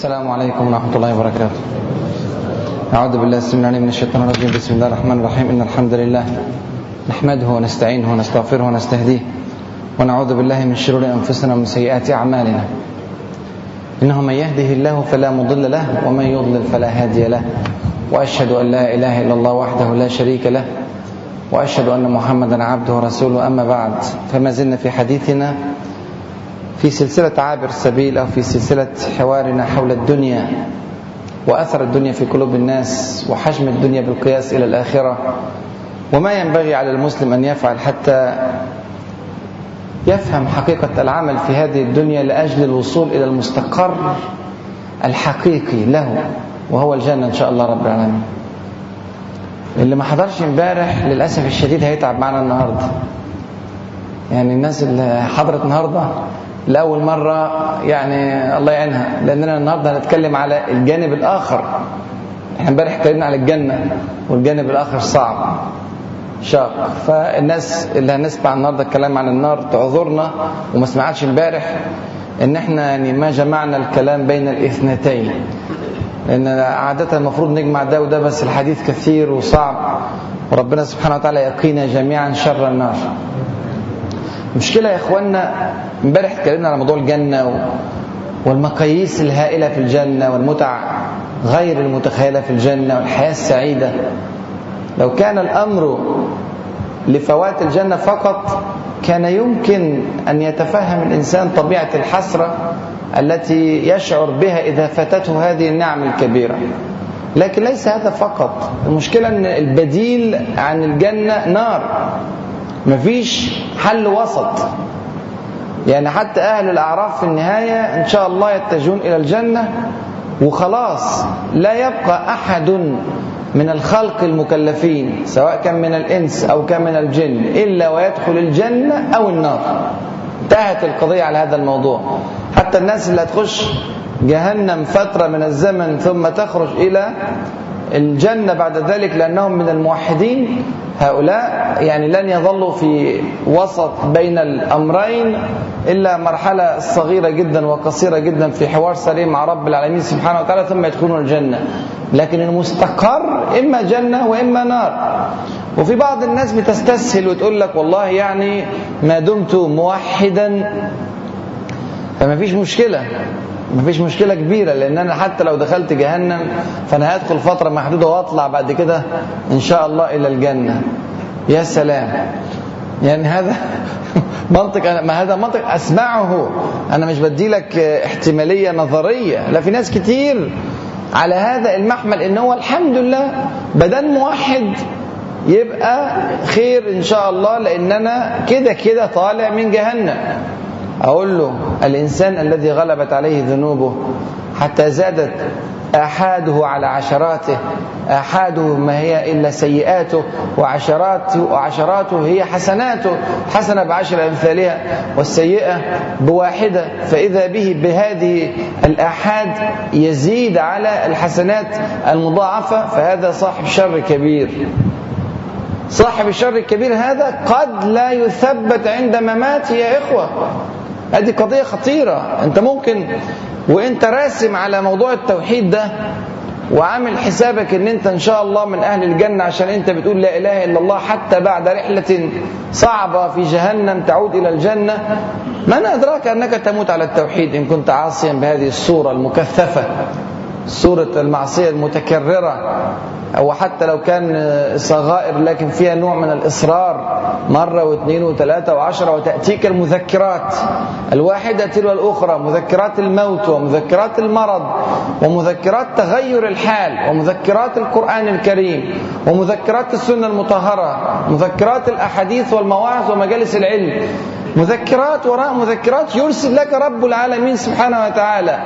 السلام عليكم ورحمة الله وبركاته. أعوذ بالله السميع العليم من الشيطان الرجيم. بسم الله الرحمن الرحيم. إن الحمد لله نحمده ونستعينه ونستغفره ونستهديه ونعوذ بالله من شرور أنفسنا ومن سيئات أعمالنا. إنه من يهده الله فلا مضل له ومن يضلل فلا هادي له. وأشهد أن لا إله إلا الله وحده لا شريك له. وأشهد أن محمدا عبده ورسوله. أما بعد فما زلنا في حديثنا في سلسلة عابر السبيل أو في سلسلة حوارنا حول الدنيا وأثر الدنيا في قلوب الناس وحجم الدنيا بالقياس إلى الآخرة. وما ينبغي على المسلم أن يفعل حتى يفهم حقيقة العمل في هذه الدنيا لأجل الوصول إلى المستقر الحقيقي له وهو الجنة إن شاء الله رب العالمين. اللي ما حضرش امبارح للأسف الشديد هيتعب معنا النهاردة. يعني الناس اللي حضرت النهاردة لأول مرة يعني الله يعينها لأننا النهاردة هنتكلم على الجانب الآخر. إحنا امبارح اتكلمنا على الجنة والجانب الآخر صعب. شاق. فالناس اللي هنسمع النهارده الكلام عن النار تعذرنا وما سمعتش امبارح إن إحنا يعني ما جمعنا الكلام بين الاثنتين. لأن عادة المفروض نجمع ده وده بس الحديث كثير وصعب. وربنا سبحانه وتعالى يقينا جميعا شر النار. مشكلة يا اخوانا امبارح اتكلمنا على موضوع الجنة والمقاييس الهائلة في الجنة والمتع غير المتخيلة في الجنة والحياة السعيدة. لو كان الأمر لفوات الجنة فقط كان يمكن أن يتفهم الإنسان طبيعة الحسرة التي يشعر بها إذا فاتته هذه النعم الكبيرة. لكن ليس هذا فقط المشكلة أن البديل عن الجنة نار. مفيش حل وسط. يعني حتى أهل الأعراف في النهاية إن شاء الله يتجهون إلى الجنة وخلاص لا يبقى أحد من الخلق المكلفين سواء كان من الإنس أو كان من الجن إلا ويدخل الجنة أو النار. انتهت القضية على هذا الموضوع. حتى الناس اللي هتخش جهنم فترة من الزمن ثم تخرج إلى الجنة بعد ذلك لأنهم من الموحدين. هؤلاء يعني لن يظلوا في وسط بين الأمرين إلا مرحلة صغيرة جدا وقصيرة جدا في حوار سليم مع رب العالمين سبحانه وتعالى ثم يدخلون الجنة. لكن المستقر إما جنة وإما نار. وفي بعض الناس بتستسهل وتقول لك والله يعني ما دمت موحدا. فما فيش مشكلة. ما فيش مشكلة كبيرة لأن أنا حتى لو دخلت جهنم فأنا هدخل فترة محدودة وأطلع بعد كده إن شاء الله إلى الجنة. يا سلام. يعني هذا منطق أنا ما هذا منطق أسمعه. أنا مش بدي لك احتمالية نظرية. لا في ناس كتير على هذا المحمل إن هو الحمد لله بدل موحد يبقى خير إن شاء الله لأن أنا كده كده طالع من جهنم. أقول له الإنسان الذي غلبت عليه ذنوبه حتى زادت آحاده على عشراته آحاده ما هي إلا سيئاته وعشراته, وعشراته هي حسناته. حسنة بعشر أمثالها والسيئة بواحدة. فإذا به بهذه الآحاد يزيد على الحسنات المضاعفة فهذا صاحب شر كبير. صاحب الشر الكبير هذا قد لا يثبت عند مماته يا إخوة. هذه قضية خطيرة. أنت ممكن وأنت راسم على موضوع التوحيد ده وعامل حسابك إن أنت إن شاء الله من أهل الجنة عشان أنت بتقول لا إله إلا الله حتى بعد رحلة صعبة في جهنم تعود إلى الجنة. من أدراك أنك تموت على التوحيد إن كنت عاصيا بهذه الصورة المكثفة؟ صورة المعصية المتكررة أو حتى لو كان صغائر لكن فيها نوع من الإصرار مرة واثنين وثلاثة وعشرة وتأتيك المذكرات. الواحدة تلو الأخرى مذكرات الموت ومذكرات المرض ومذكرات تغير الحال ومذكرات القرآن الكريم ومذكرات السنة المطهرة مذكرات الأحاديث والمواعظ ومجالس العلم. مذكرات وراء مذكرات يرسل لك رب العالمين سبحانه وتعالى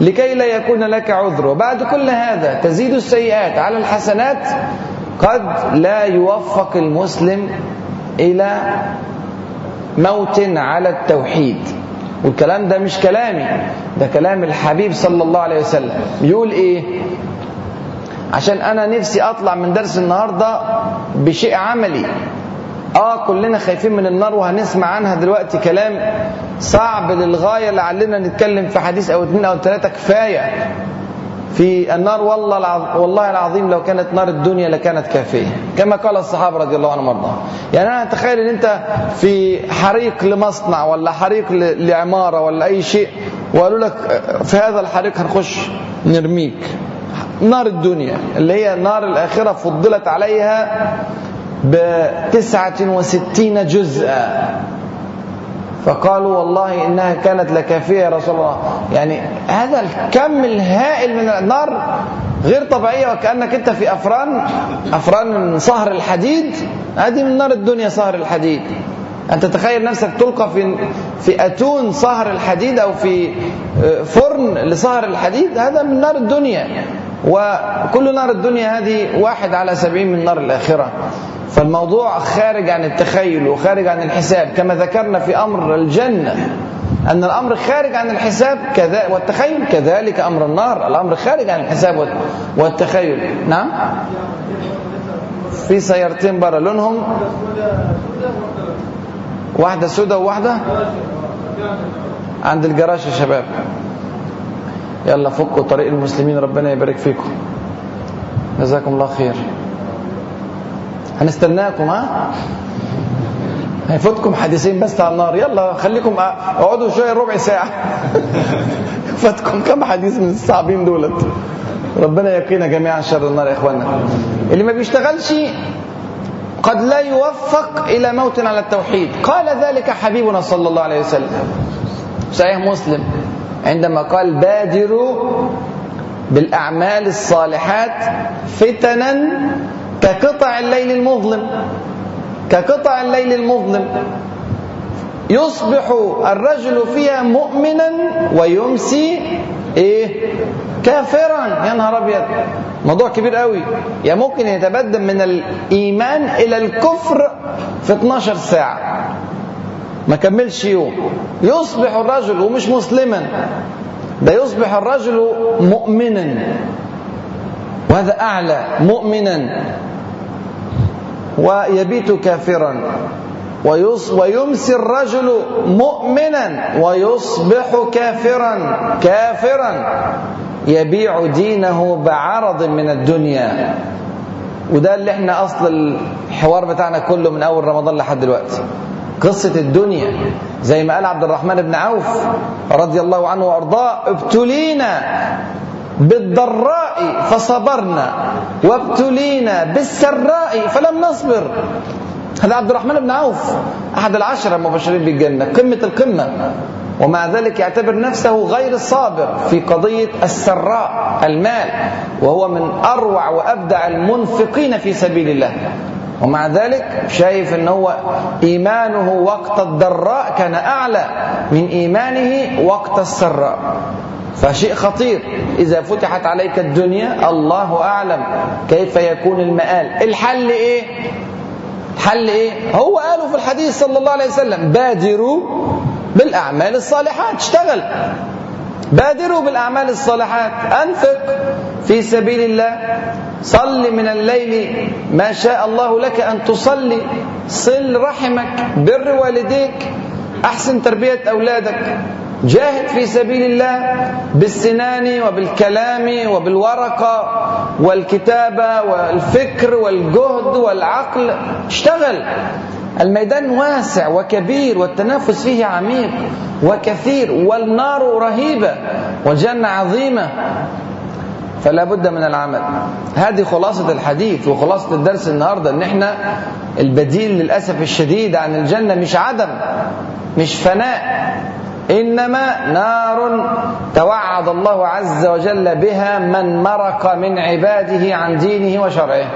لكي لا يكون لك عذر. وبعد كل هذا تزيد السيئات على الحسنات قد لا يوفق المسلم إلى موت على التوحيد. والكلام ده مش كلامي ده كلام الحبيب صلى الله عليه وسلم. بيقول إيه؟ عشان أنا نفسي أطلع من درس النهارده بشيء عملي. آه كلنا خايفين من النار وهنسمع عنها دلوقتي كلام صعب للغاية لعلنا نتكلم في حديث أو اثنين أو ثلاثة كفاية. في النار والله العظ... والله العظيم لو كانت نار الدنيا لكانت كافية. كما قال الصحابة رضي الله عنهم وارضاهم. يعني أنا أتخيل إن أنت في حريق لمصنع ولا حريق. لعمارة ولا أي شيء وقالوا لك في هذا الحريق هنخش نرميك. نار الدنيا اللي هي نار الآخرة فضلت عليها بتسعة وستين جزءا. فقالوا والله إنها كانت لكافية يا رسول الله. يعني هذا الكم الهائل من النار غير طبيعية وكأنك أنت في أفران أفران صهر الحديد. هذه من نار الدنيا صهر الحديد. أنت تخيل نفسك تلقى في في أتون صهر الحديد أو في فرن لصهر الحديد هذا من نار الدنيا. وكل نار الدنيا هذه واحد على سبعين من نار الآخرة. فالموضوع خارج عن التخيل وخارج عن الحساب. كما ذكرنا في أمر الجنة أن الأمر خارج عن الحساب كذا والتخيل كذلك أمر النار. الأمر خارج عن الحساب والتخيل. نعم؟ في سيارتين بره لونهم؟ واحدة سودة وواحدة؟ عند الجراج يا شباب. يلا فكوا طريق المسلمين ربنا يبارك فيكم. جزاكم الله خير. هنستناكم ها؟ هيفوتكم حديثين بس على النار. يلا خليكم اقعدوا شوية ربع ساعة. فاتكم كم حديث من الصعبين دولت. ربنا يقينا جميعا شر النار يا اخوانا اللي ما بيشتغلش قد لا يوفق إلى موت على التوحيد. قال ذلك حبيبنا صلى الله عليه وسلم. صحيح مسلم. عندما قال بادروا بالأعمال الصالحات فتنا كقطع الليل المظلم كقطع الليل المظلم. يصبح الرجل فيها مؤمنا ويمسي إيه؟ كافرا. يا نهار أبيض! موضوع كبير قوي يا ممكن يتبدل من الإيمان إلى الكفر في 12 ساعة. ما كملش يوم. يصبح الرجل ومش مسلما ده يصبح الرجل مؤمنا. وهذا أعلى مؤمنا. ويبيت كافرا. ويمسي الرجل مؤمنا. ويصبح كافرا. كافرا. يبيع دينه بعرض من الدنيا. وده اللي إحنا أصل الحوار بتاعنا كله من أول رمضان لحد دلوقتي. قصة الدنيا. زي ما قال عبد الرحمن بن عوف رضي الله عنه وأرضاه ابتلينا بالضراء فصبرنا وابتلينا بالسراء فلم نصبر. هذا عبد الرحمن بن عوف أحد العشرة المبشرين بالجنة قمة القمة. ومع ذلك يعتبر نفسه غير الصابر في قضية السراء المال. وهو من أروع وأبدع المنفقين في سبيل الله. ومع ذلك شايف إن هو إيمانه وقت الضراء كان أعلى من إيمانه وقت السراء. فشيء خطير. إذا فتحت عليك الدنيا الله أعلم كيف يكون المآل. الحل إيه؟ الحل إيه؟ هو قالوا في الحديث صلى الله عليه وسلم بادروا بالأعمال الصالحات اشتغل. بادروا بالأعمال الصالحات. أنفق في سبيل الله. صل من الليل. ما شاء الله لك أن تصلي. صل رحمك. بر والديك. أحسن تربية أولادك. جاهد في سبيل الله بالسنان وبالكلام وبالورقة والكتابة والفكر والجهد والعقل. اشتغل. الميدان واسع وكبير والتنافس فيه عميق وكثير والنار رهيبة والجنة عظيمة. فلا بد من العمل. هذه خلاصة الحديث وخلاصة الدرس النهاردة. إن إحنا البديل للأسف الشديد عن الجنة مش عدم مش فناء. إنما نار توعد الله عز وجل بها من مرق من عباده عن دينه وشرعه.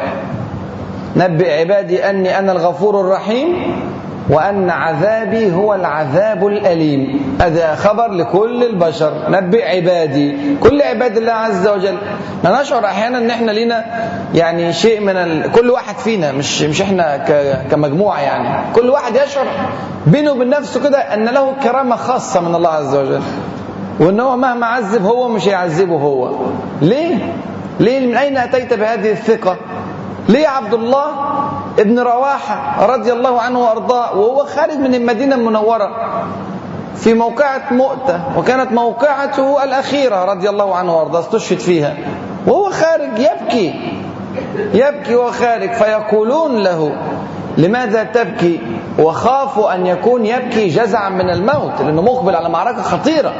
نبئ عبادي أني أنا الغفور الرحيم وأن عذابي هو العذاب الأليم. هذا خبر لكل البشر. نبئ عبادي. كل عباد الله عز وجل. ما نشعر أحيانا إن إحنا لينا يعني شيء من ال... كل واحد فينا مش مش إحنا ك... كمجموعة يعني. كل واحد يشعر بينه وبين نفسه كده أن له كرامة خاصة من الله عز وجل. وإن هو مهما عذب هو مش هيعذبه هو. ليه؟ ليه؟ من أين أتيت بهذه الثقة؟ ليه عبد الله ابن رواحة رضي الله عنه وأرضاه وهو خارج من المدينة المنورة في موقعة مؤتة وكانت موقعته الأخيرة رضي الله عنه وأرضاه استشهد فيها. وهو خارج يبكي. يبكي وهو خارج فيقولون له لماذا تبكي؟ وخافوا أن يكون يبكي جزعا من الموت لأنه مقبل على معركة خطيرة.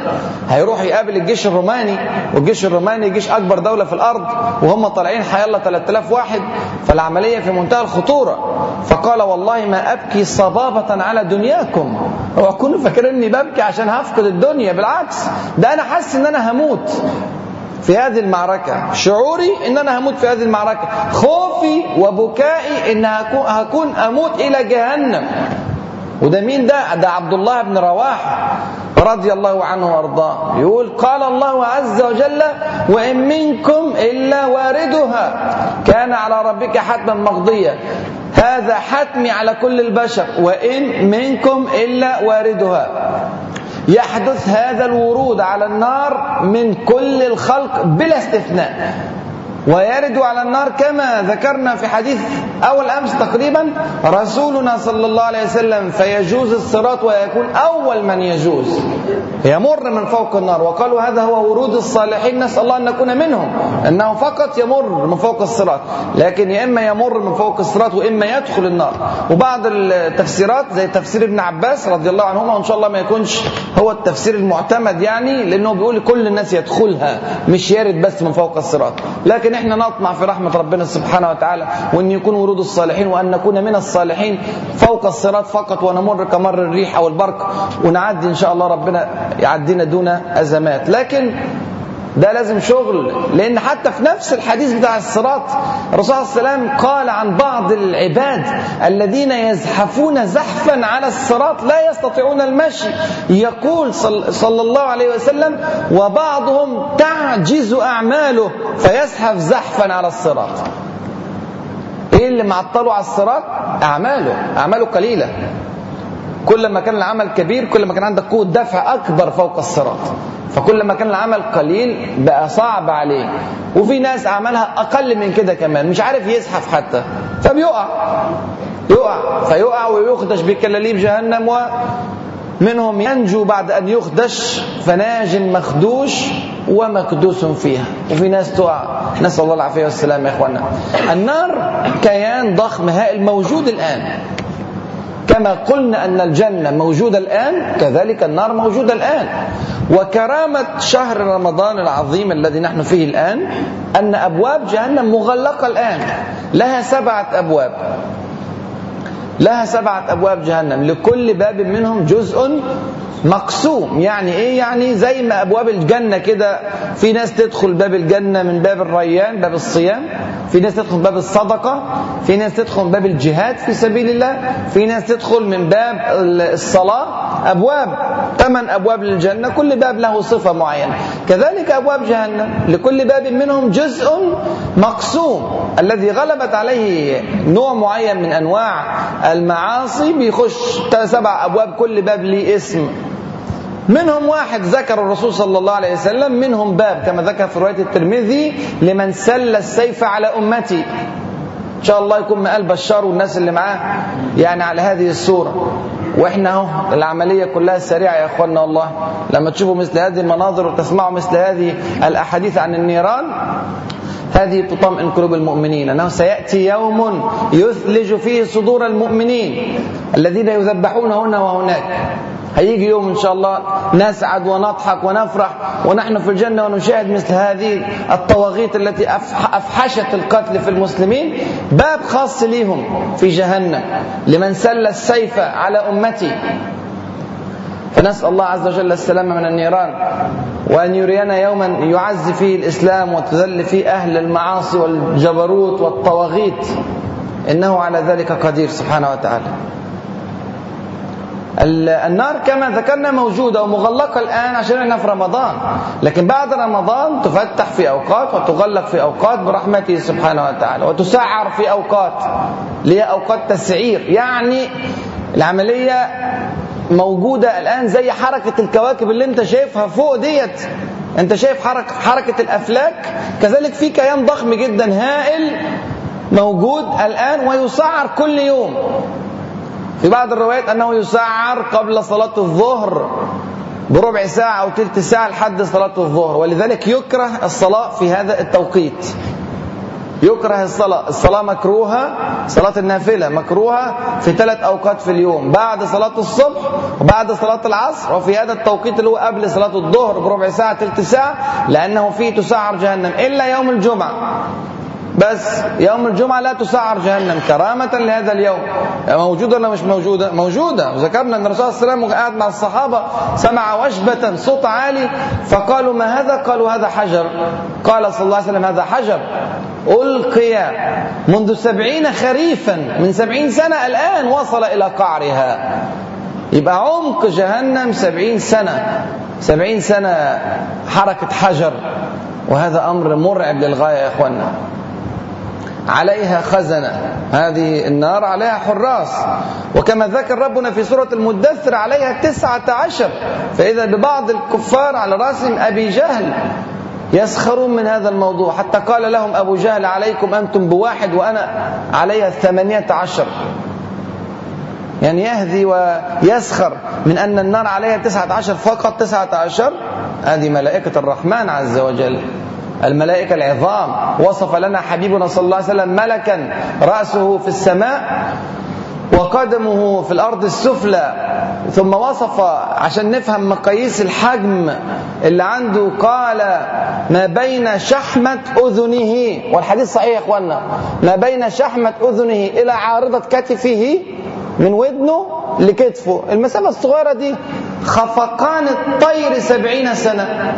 هيروح يقابل الجيش الروماني والجيش الروماني جيش أكبر دولة في الأرض وهم طالعين حيالله 3000 واحد فالعملية في منتهى الخطورة. فقال والله ما أبكي صبابة على دنياكم. هو كونوا فاكرين اني ببكي عشان هفقد الدنيا بالعكس ده أنا حاسس إن أنا هموت. في هذه المعركة. شعوري ان أنا هموت في هذه المعركة. خوفي وبكائي إن هكون أموت إلى جهنم. وده مين ده؟ ده عبد الله بن رواحة رضي الله عنه وأرضاه. يقول قال الله عز وجل وإن منكم إلا واردها كان على ربك حتما مقضيا هذا حتمي على كل البشر. وإن منكم إلا واردها. يحدث هذا الورود على النار من كل الخلق بلا استثناء. ويرد على النار كما ذكرنا في حديث أول أمس تقريبا رسولنا صلى الله عليه وسلم فيجوز الصراط ويكون أول من يجوز. يمر من فوق النار. وقالوا هذا هو ورود الصالحين نسأل الله أن نكون منهم. أنه فقط يمر من فوق الصراط. لكن يا إما يمر من فوق الصراط وإما يدخل النار. وبعض التفسيرات زي تفسير ابن عباس رضي الله عنهما وإن شاء الله ما يكونش هو التفسير المعتمد يعني لأنه بيقول كل الناس يدخلها مش يرد بس من فوق الصراط. لكن إحنا نطمع في رحمة ربنا سبحانه وتعالى وإن يكون ورود الصالحين وأن نكون من الصالحين فوق الصراط فقط ونمر كمر الريح أو البرق ونعدي إن شاء الله ربنا يعدينا دون أزمات. لكن ده لازم شغل لأن حتى في نفس الحديث بتاع الصراط الرسول صلى الله عليه وسلم قال عن بعض العباد الذين يزحفون زحفا على الصراط لا يستطيعون المشي. يقول صلى الله عليه وسلم وبعضهم تعجز أعماله فيزحف زحفا على الصراط. إيه اللي معطله على الصراط؟ أعماله أعماله قليلة. كل ما كان العمل كبير كل ما كان عندك قوة دفع أكبر فوق الصراط. فكل ما كان العمل قليل بقى صعب عليه وفي ناس أعمالها أقل من كده كمان مش عارف يزحف حتى. فبيقع. يقع. فيقع ويخدش بكلاليب جهنم ومنهم ينجو بعد أن يخدش فناج مخدوش ومكدوس فيها. وفي ناس تقع. نسأل الله العافية والسلام يا إخوانا النار كيان ضخم هائل موجود الآن. كما قلنا أن الجنة موجودة الآن كذلك النار موجودة الآن. وكرامة شهر رمضان العظيم الذي نحن فيه الآن أن أبواب جهنم مغلقة الآن. لها سبعة أبواب. لها سبعة أبواب جهنم. لكل باب منهم جزء مقسوم. يعني إيه؟ يعني زي ما أبواب الجنة كده في ناس تدخل باب الجنة من باب الريان باب الصيام. في ناس تدخل باب الصدقة. في ناس تدخل من باب الجهاد في سبيل الله. في ناس تدخل من باب الصلاة. أبواب ثمان أبواب للجنة. كل باب له صفة معينة. كذلك أبواب جهنم. لكل باب منهم جزء مقسوم. الذي غلبت عليه نوع معين من أنواع المعاصي بيخش سبع أبواب كل باب ليه اسم. منهم واحد ذكر الرسول صلى الله عليه وسلم منهم باب كما ذكر في رواية الترمذي لمن سل السيف على أمتي. إن شاء الله يكون مقال بشار والناس اللي معاه يعني على هذه الصورة. وإحنا أهو العملية كلها سريعة يا اخوانا والله. لما تشوفوا مثل هذه المناظر وتسمعوا مثل هذه الأحاديث عن النيران هذه تطمئن قلوب المؤمنين. أنه سيأتي يوم يثلج فيه صدور المؤمنين الذين يذبحون هنا وهناك. هيجي يوم إن شاء الله نسعد ونضحك ونفرح ونحن في الجنة ونشاهد مثل هذه الطواغيت التي أفحشت القتل في المسلمين. باب خاص ليهم في جهنم. لمن سل السيف على أمتي. فنسأل الله عز وجل السلامة من النيران وأن يرينا يوما يعز فيه الإسلام وتذل فيه أهل المعاصي والجبروت والطواغيت. إنه على ذلك قدير سبحانه وتعالى. النار كما ذكرنا موجودة ومغلقة الآن عشان إحنا في رمضان. لكن بعد رمضان تفتح في أوقات وتغلق في أوقات برحمته سبحانه وتعالى وتسعر في أوقات اللي هي أوقات تسعير. يعني العملية موجودة الآن زي حركة الكواكب اللي أنت شايفها فوق ديت. أنت شايف حركة, حركة الأفلاك؟ كذلك في كيان ضخم جدا هائل موجود الآن ويسعر كل يوم. في بعض الروايات أنه يسعر قبل صلاة الظهر بربع ساعة أو تلت ساعة لحد صلاة الظهر ولذلك يكره الصلاة في هذا التوقيت. يكره الصلاة الصلاة مكروهة صلاة النافلة مكروهة في ثلاث أوقات في اليوم. بعد صلاة الصبح وبعد صلاة العصر وفي هذا التوقيت اللي هو قبل صلاة الظهر بربع ساعة تلت ساعة لأنه فيه تسعر جهنم. إلا يوم الجمعة. بس يوم الجمعة لا تسعر جهنم. كرامة لهذا اليوم. موجودة ولا مش موجودة؟ موجودة. وذكرنا أن الرسول صلى الله عليه وسلم قاعد مع الصحابة سمع وشبة صوت عالي فقالوا ما هذا؟ قالوا هذا حجر. قال صلى الله عليه وسلم هذا حجر. ألقي منذ سبعين خريفا من سبعين سنة الآن وصل إلى قعرها. يبقى عمق جهنم سبعين سنة. سبعين سنة حركة حجر. وهذا أمر مرعب للغاية يا إخوانا عليها خزنة. هذه النار عليها حراس. وكما ذكر ربنا في سورة المدثر عليها تسعة عشر فإذا ببعض الكفار على رأسهم أبي جهل يسخرون من هذا الموضوع. حتى قال لهم أبو جهل عليكم أنتم بواحد وأنا عليها ثمانية عشر. يعني يهذي ويسخر من أن النار عليها تسعة عشر فقط تسعة عشر. هذه ملائكة الرحمن عز وجل. الملائكة العظام. وصف لنا حبيبنا صلى الله عليه وسلم ملكا رأسه في السماء وقدمه في الأرض السفلى. ثم وصف عشان نفهم مقاييس الحجم اللي عنده قال ما بين شحمة أذنه والحديث صحيح يا إخوانا ما بين شحمة أذنه إلى عارضة كتفه من ودنه لكتفه. المسافة الصغيرة دي خفقان الطير سبعين سنة.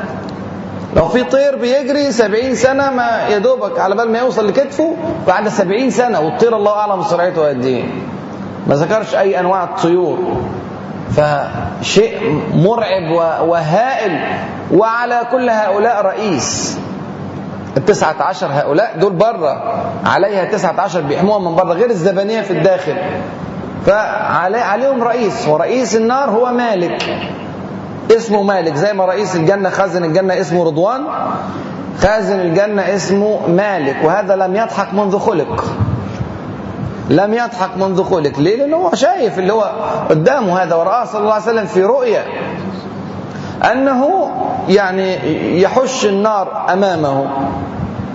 لو في طير بيجري سبعين سنة ما يدوبك على بال ما يوصل لكتفه بعد سبعين سنة والطير الله أعلم سرعته قد إيه. ما ذكرش أي أنواع الطيور. فشيء مرعب وهائل. وعلى كل هؤلاء رئيس التسعة عشر هؤلاء دول بره عليها تسعة عشر بيحموها من بره غير الزبانية في الداخل. فعليهم رئيس ورئيس النار هو مالك. اسمه مالك زي ما رئيس الجنة خازن الجنة اسمه رضوان خازن الجنة اسمه مالك وهذا لم يضحك منذ خلق. لم يضحك منذ خلق. ليه؟ لأنه هو شايف اللي هو قدامه هذا ورآه صلى الله عليه وسلم في رؤيا أنه يعني يحش النار أمامه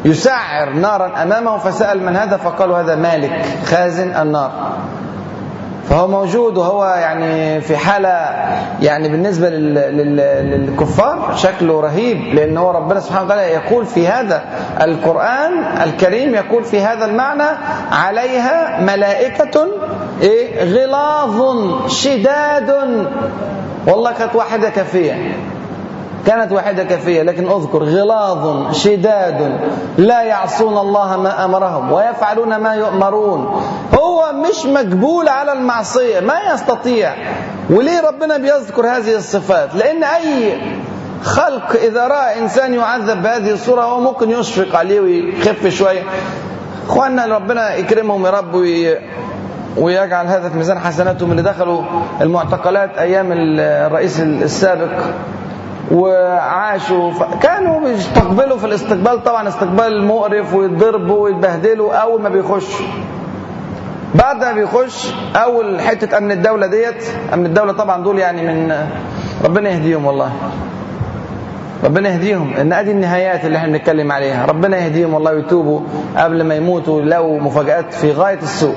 يسعر نارا أمامه فسأل من هذا؟ فقالوا هذا مالك خازن النار. فهو موجود وهو يعني في حالة يعني بالنسبة للكفار شكله رهيب لأن هو ربنا سبحانه وتعالى يقول في هذا القرآن الكريم يقول في هذا المعنى عليها ملائكة إيه؟ غلاظ شداد والله كانت واحدة كافية. كانت واحدة كافية لكن أذكر غلاظ شداد لا يعصون الله ما أمرهم ويفعلون ما يؤمرون. هو مش مقبول على المعصية ما يستطيع. وليه ربنا بيذكر هذه الصفات؟ لأن أي خلق إذا رأى إنسان يعذب بهذه الصورة هو ممكن يشفق عليه ويخف شوية. إخواننا ربنا يكرمهم يا رب ويجعل هذا في ميزان حسناتهم اللي دخلوا المعتقلات أيام الرئيس السابق. وعاشوا كانوا بيستقبلوا في الاستقبال طبعا استقبال مقرف ويتضربوا ويتبهدلوا أول ما بيخش. بعد ما بيخش أول حتة أمن الدولة ديت أمن الدولة طبعا دول يعني من ربنا يهديهم والله. ربنا يهديهم. إن ادي النهايات اللي إحنا بنتكلم عليها ربنا يهديهم والله ويتوبوا قبل ما يموتوا يلاقوا مفاجآت في غاية السوء.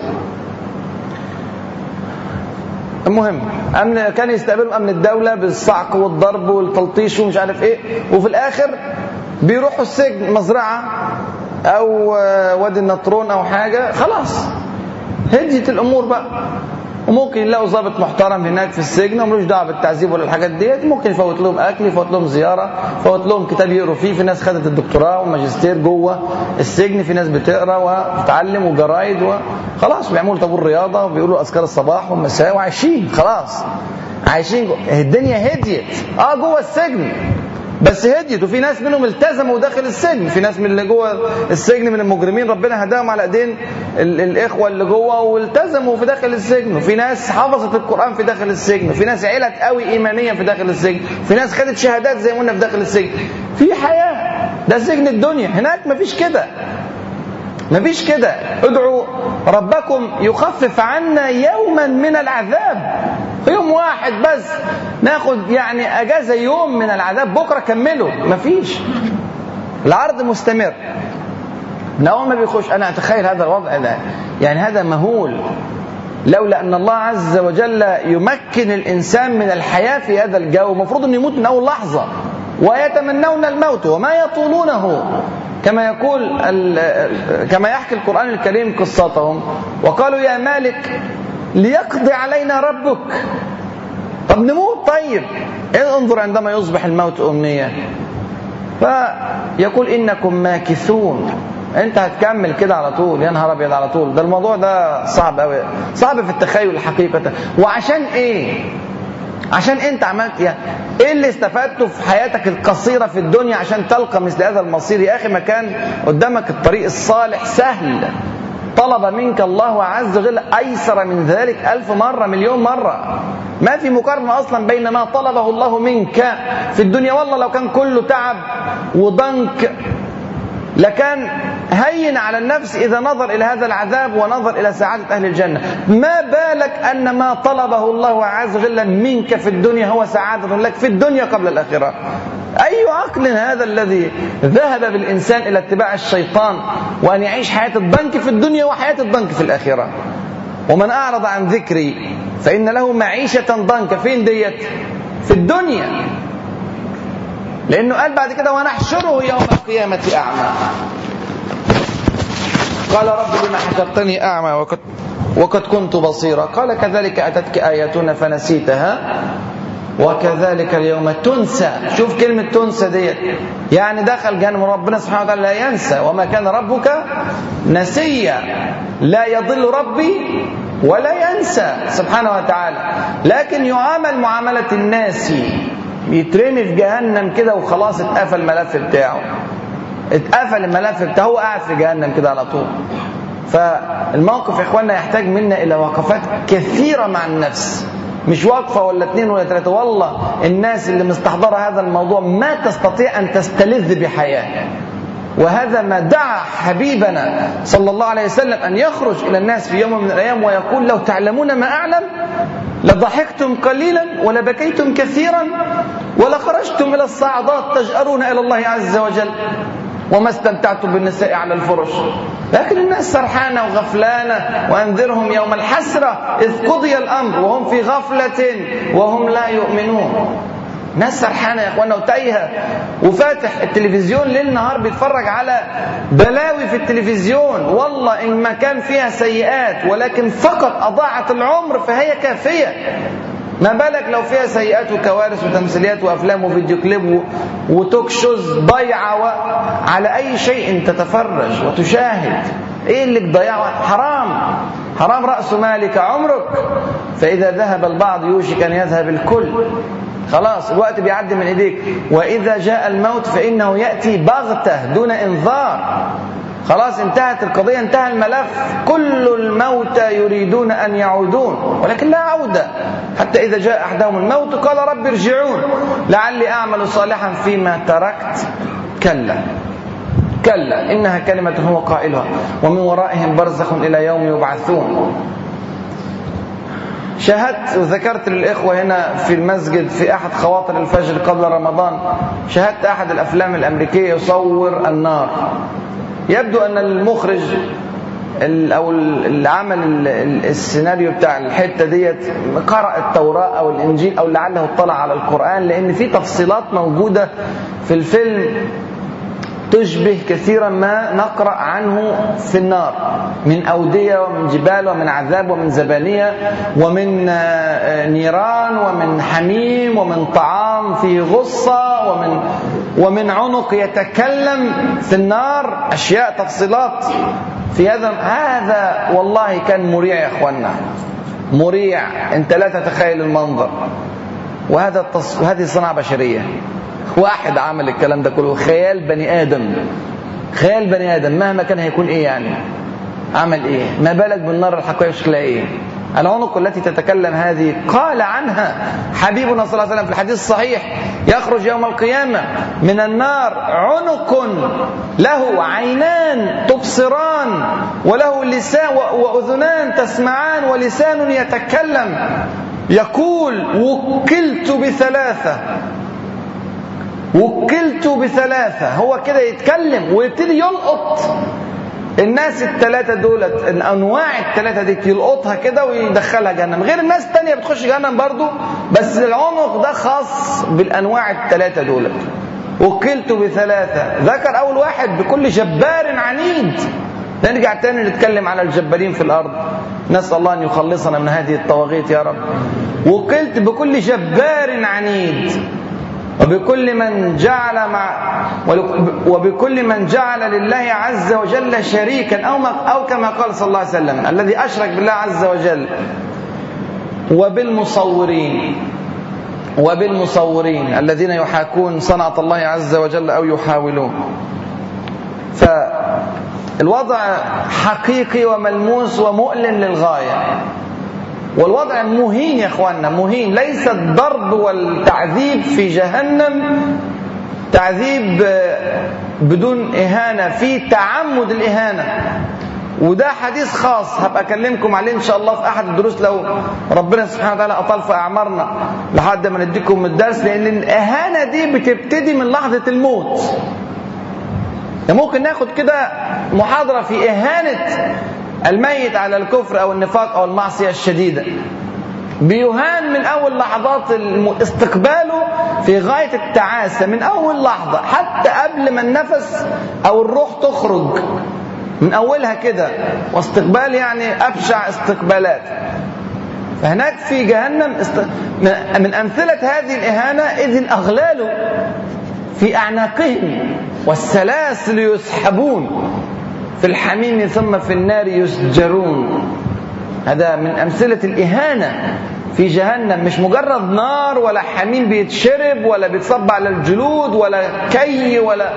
المهم امن كان يستقبلوا أمن الدولة بالصعق والضرب والتلطيش ومش عارف إيه. وفي الآخر بيروحوا السجن مزرعة أو وادي النطرون أو حاجة خلاص. هديت الأمور بقى. وممكن يلاقوا ضابط محترم هناك في السجن وملوش دعوة بالتعذيب ولا الحاجات ديت. ممكن يفوت لهم أكل يفوت لهم زيارة يفوت لهم كتاب يقروا فيه. في ناس خدت الدكتوراه والماجستير جوه السجن في ناس بتقرا وتتعلم وجرايد وخلاص بيعملوا طابور رياضة وبيقولوا أذكار الصباح والمساء وعايشين خلاص. عايشين. الدنيا هديت. آه جوه السجن. بس هديت وفي ناس منهم التزموا داخل السجن في ناس من اللي جوه السجن من المجرمين ربنا هداهم على ايدين الإخوة اللي جوه والتزموا في داخل السجن. وفي ناس حفظت القرآن في داخل السجن وفي ناس علت قوي ايمانيه في داخل السجن في ناس خدت شهادات زي ما قلنا في داخل السجن. في حياة ده سجن الدنيا. هناك مفيش كده. مفيش كده. ادعوا ربكم يخفف عنا يوما من العذاب. يوم واحد بس. ناخد يعني أجازة يوم من العذاب. بكرة كملوا. مفيش. العرض مستمر. من اول ما بيخش أنا أتخيل هذا الوضع. ده يعني هذا مهول. لولا أن الله عز وجل يمكن الإنسان من الحياة في هذا الجو. المفروض انه يموت من أول لحظة. ويتمنون الموت وما يطولونه. كما يقول كما يحكي القرآن الكريم قصتهم. وقالوا يا مالك ليقضي علينا ربك. طب نموت؟ طيب. انظر عندما يصبح الموت أمنية. فيقول إنكم ماكثون. أنت هتكمل كده على طول. يا نهار أبيض على طول. ده الموضوع ده صعب قوي صعب في التخيل حقيقه وعشان إيه؟ عشان انت عملت يعني إيه اللي استفدته في حياتك القصيرة في الدنيا عشان تلقى مثل هذا المصير؟ يا أخي ما كان قدامك الطريق الصالح سهل. طلب منك الله عز وجل أيسر من ذلك ألف مرة مليون مرة. ما في مقارنة أصلا بين ما طلبه الله منك في الدنيا. والله لو كان كله تعب وضنك لكان هين على النفس إذا نظر إلى هذا العذاب ونظر إلى سعادة أهل الجنة. ما بالك أن ما طلبه الله عز وجل منك في الدنيا هو سعادة لك في الدنيا قبل الآخرة؟ أي عقل هذا الذي ذهب بالإنسان إلى اتباع الشيطان وأن يعيش حياة الضنك في الدنيا وحياة الضنك في الآخرة؟ ومن أعرض عن ذكري فإن له معيشة ضنك فين ديت في الدنيا. لأنه قال بعد كده ونحشره يوم القيامة أعمى. قال رب لما حشرتني أعمى وقد وقد كنت بصيرا. قال كذلك أتتك آياتنا فنسيتها. وكذلك اليوم تنسى. شوف كلمة تنسى ديت. يعني دخل جهنم ربنا سبحانه وتعالى لا ينسى. وما كان ربك نسيا. لا يضل ربي ولا ينسى. سبحانه وتعالى. لكن يعامل معاملة الناس. يترمي في جهنم كده وخلاص اتقفل الملف بتاعه. اتقفل الملف بتاعه هو قاعد في جهنم كده على طول. فالموقف يا إخواننا يحتاج منا إلى وقفات كثيرة مع النفس. مش وقفة ولا اثنين ولا ثلاثة والله الناس اللي مستحضرة هذا الموضوع ما تستطيع أن تستلذ بحياة. وهذا ما دعا حبيبنا صلى الله عليه وسلم أن يخرج إلى الناس في يوم من الأيام ويقول لو تعلمون ما أعلم لضحكتم قليلا ولبكيتم كثيرا ولخرجتم إلى الصعدات تجأرون إلى الله عز وجل. وما استمتعتم بالنساء على الفرش. لكن الناس سرحانة وغفلانة وأنذرهم يوم الحسرة إذ قضي الأمر وهم في غفلة وهم لا يؤمنون. ناس سرحانة يا اخوانا وتايهة. وفاتح التلفزيون ليل نهار بيتفرج على بلاوي في التلفزيون. والله إن ما كان فيها سيئات ولكن فقط أضاعت العمر فهي كافية. ما بالك لو فيها سيئات وكوارث وتمثيليات وأفلام وفيديو كليب وتوك شوز ضيعه على أي شيء تتفرج وتشاهد؟ إيه اللي بضيعه حرام. حرام رأس مالك عمرك. فإذا ذهب البعض يوشك أن يذهب الكل. خلاص الوقت بيعدي من إيديك. وإذا جاء الموت فإنه يأتي بغتة دون إنذار. خلاص انتهت القضية انتهى الملف كل الموتى يريدون أن يعودون ولكن لا عودة. حتى إذا جاء أحدهم الموت قال رب ارجعون. لعلي أعمل صالحا فيما تركت. كلا. كلا. إنها كلمة هو قائلها. ومن ورائهم برزخ إلى يوم يبعثون. شاهدت وذكرت للإخوة هنا في المسجد في أحد خواطر الفجر قبل رمضان. شاهدت أحد الأفلام الأمريكية يصور النار. يبدو أن المخرج أو اللي عمل السيناريو بتاع الحتة ديت قرأ التوراة أو الإنجيل أو لعله اطلع على القرآن لأن في تفصيلات موجودة في الفيلم تشبه كثيرا ما نقرأ عنه في النار من أودية ومن جبال ومن عذاب ومن زبانية ومن نيران ومن حميم ومن طعام فيه غصة ومن ومن عنق يتكلم في النار أشياء تفصيلات في هذا هذا والله كان مريع يا اخوانا مريع. أنت لا تتخيل المنظر. وهذا التص... هذه صناعة بشرية. واحد عمل الكلام ده كله. خيال بني آدم. خيال بني آدم. مهما كان هيكون إيه يعني؟ عمل إيه؟ ما بالك بالنار الحقيقية شكلها إيه؟ العنق التي تتكلم هذه. قال عنها حبيبنا صلى الله عليه وسلم في الحديث الصحيح يخرج يوم القيامة من النار عنق له عينان تبصران وله لسان وأذنان تسمعان ولسان يتكلم. يقول وكلت بثلاثة. وكلت بثلاثة. هو كده يتكلم ويبتدي يلقط. الناس الثلاثة دولت الأنواع الثلاثة دي يلقطها كده ويدخلها جهنم. غير الناس الثانية بتخش جهنم برضو بس العنق ده خاص بالأنواع الثلاثة دولت. وكلت بثلاثة. ذكر أول واحد بكل جبار عنيد. نرجع تاني نتكلم على الجبارين في الأرض. نسأل الله أن يخلصنا من هذه الطواغيت يا رب. وكلت بكل جبار عنيد. وبكل من جعل مع وبكل من جعل لله عز وجل شريكا أو أو كما قال صلى الله عليه وسلم الذي أشرك بالله عز وجل وبالمصورين وبالمصورين الذين يحاكون صنعة الله عز وجل أو يحاولون. فالوضع حقيقي وملموس ومؤلم للغاية. والوضع مهين يا إخواننا مهين. ليس الضرب والتعذيب في جهنم تعذيب بدون إهانة في تعمد الإهانة. وده حديث خاص هبقى أكلمكم عليه إن شاء الله في أحد الدروس لو ربنا سبحانه وتعالى أطال في أعمارنا لحد ما نديكم الدرس لأن الإهانة دي بتبتدي من لحظة الموت. يعني ممكن ناخد كده محاضرة في إهانة الميت على الكفر أو النفاق أو المعصية الشديدة. بيهان من أول لحظات استقباله في غاية التعاسة من أول لحظة حتى قبل ما النفس أو الروح تخرج. من أولها كده واستقبال يعني أبشع استقبالات. فهناك في جهنم است... من أمثلة هذه الإهانة إذ الأغلال في أعناقهم والسلاسل يسحبون. في الحميم ثم في النار يسجرون. هذا من أمثلة الإهانة في جهنم. مش مجرد نار ولا حميم بيتشرب ولا بيتصب على الجلود ولا كي ولا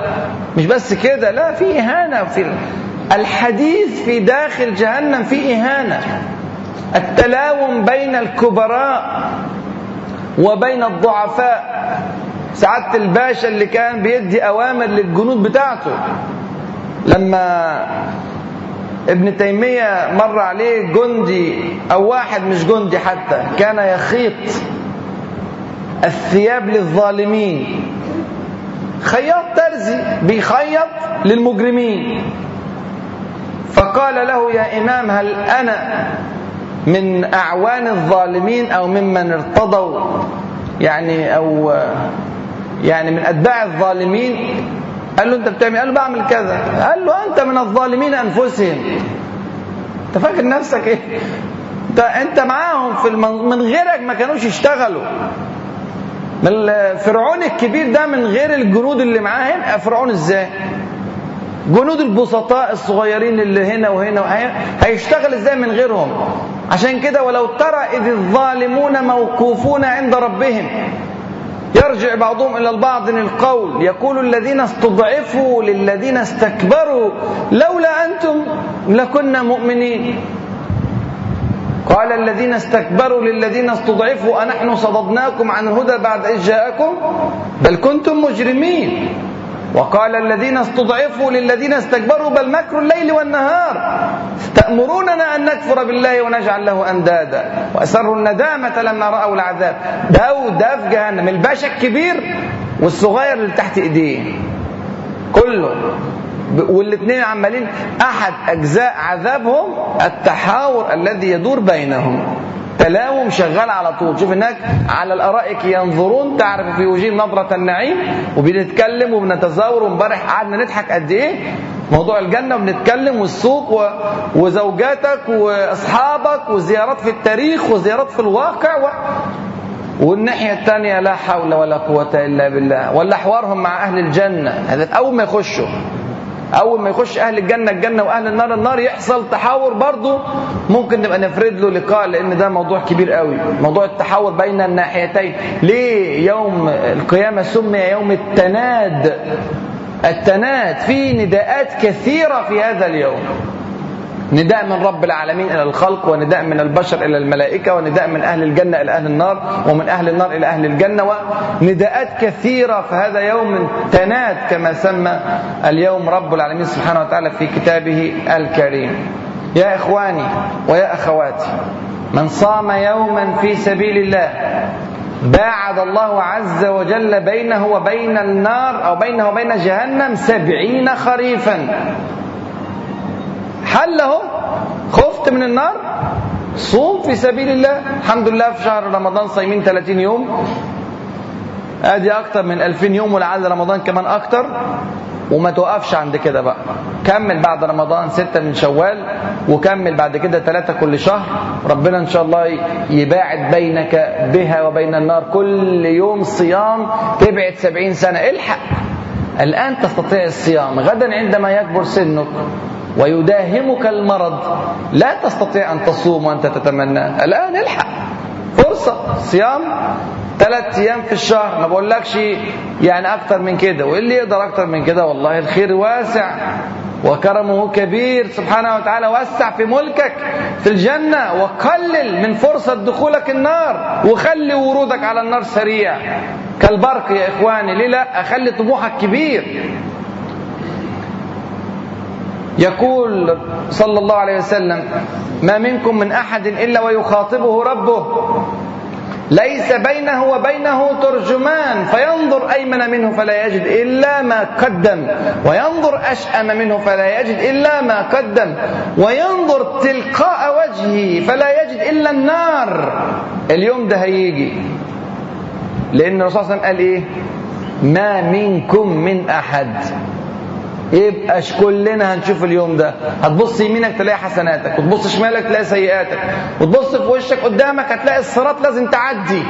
مش بس كده لا في إهانة في الحديث في داخل جهنم في إهانة. التلاوم بين الكبراء وبين الضعفاء. سعادة الباشا اللي كان بيدي أوامر للجنود بتاعته. لما ابن تيمية مر عليه جندي أو واحد مش جندي حتى كان يخيط الثياب للظالمين. خياط ترزي بيخيط للمجرمين. فقال له يا إمام هل أنا من أعوان الظالمين أو ممن ارتضوا؟ يعني أو يعني من أتباع الظالمين؟ قال له انت بتعمل قال له بعمل كذا. قال له انت من الظالمين انفسهم. انت فاكر نفسك إيه؟ انت انت معاهم في المن... من غيرك ما كانوش يشتغلوا. فرعون الكبير ده من غير الجنود اللي معاه هيبقى فرعون إزاي؟ جنود البسطاء الصغيرين اللي هنا وهنا وهي... هيشتغل إزاي من غيرهم؟ عشان كده ولو ترى إذ الظالمون موقوفون عند ربهم. يرجع بعضهم إلى البعض القول يقول الذين استضعفوا للذين استكبروا لولا أنتم لكنا مؤمنين. قال الذين استكبروا للذين استضعفوا أنحن صددناكم عن الهدى بعد إذ جاءكم؟ بل كنتم مجرمين. وقال الذين استضعفوا للذين استكبروا بل مكر الليل والنهار. تأمروننا أن نكفر بالله ونجعل له أندادا. وأسروا الندامة لما رأوا العذاب. ده ده في جهنم الباشا الكبير والصغير اللي تحت إيديه. كله. والاثنين عمالين أحد أجزاء عذابهم التحاور الذي يدور بينهم. تلاوم شغال على طول. شوف هناك على الأرائك ينظرون تعرف في وجوههم نظرة النعيم وبنتكلم وبنتزاور وامبارح قعدنا نضحك قد إيه؟ موضوع الجنة وبنتكلم والسوق. وزوجاتك وأصحابك وزيارات في التاريخ وزيارات في الواقع و... والناحية الثانية لا حول ولا قوة إلا بالله. ولا حوارهم مع أهل الجنة هذا أول ما يخشوا. أول ما يخش أهل الجنة الجنة وأهل النار النار يحصل تحاور برضه ممكن نبقى نفرد له لقاء لأن ده موضوع كبير قوي. موضوع التحاور بين الناحيتين. ليه يوم القيامة سمي يوم التناد؟ التناد في نداءات كثيرة في هذا اليوم. نداء من رب العالمين إلى الخلق ونداء من البشر إلى الملائكة ونداء من أهل الجنة إلى أهل النار ومن أهل النار إلى أهل الجنة ونداءات كثيرة فهذا يوم تناد كما سمى اليوم رب العالمين سبحانه وتعالى في كتابه الكريم. يا إخواني ويا أخواتي من صام يوما في سبيل الله باعد الله عز وجل بينه وبين النار أو بينه وبين جهنم سبعين خريفا. حله خفت من النار؟ صوم في سبيل الله. الحمد لله في شهر رمضان صايمين 30 يوم. ادي أكتر من 2000 يوم ولعل رمضان كمان أكتر. وما توقفش عند كده بقى. كمل بعد رمضان ستة من شوال وكمل بعد كده ثلاثة كل شهر. ربنا إن شاء الله يباعد بينك بها وبين النار كل يوم صيام تبعد سبعين سنة. الحق. الآن تستطيع الصيام. غدا عندما يكبر سنك. ويداهمك المرض. لا تستطيع أن تصوم وأنت تتمنى. الآن الحق. فرصة. صيام ثلاث أيام في الشهر. ما بقولكش يعني أكتر من كده. واللي يقدر أكتر من كده والله الخير واسع. وكرمه كبير. سبحانه وتعالى وسع في ملكك في الجنة. وقلل من فرصة دخولك النار. وخلي ورودك على النار سريع. كالبرق يا إخواني. ليه لا؟ أخلي طموحك كبير. يقول صلى الله عليه وسلم ما منكم من أحد إلا ويخاطبه ربه. ليس بينه وبينه ترجمان. فينظر أيمن منه فلا يجد إلا ما قدم. وينظر أشأم منه فلا يجد إلا ما قدم. وينظر تلقاء وجهه فلا يجد إلا النار. اليوم ده هيجي. لأن الرسول صلى الله عليه وسلم قال إيه؟ ما منكم من أحد. يبقاش كلنا هنشوف اليوم ده. هتبص يمينك تلاقي حسناتك وتبص شمالك تلاقي سيئاتك وتبص في وشك قدامك هتلاقي الصراط لازم تعدي.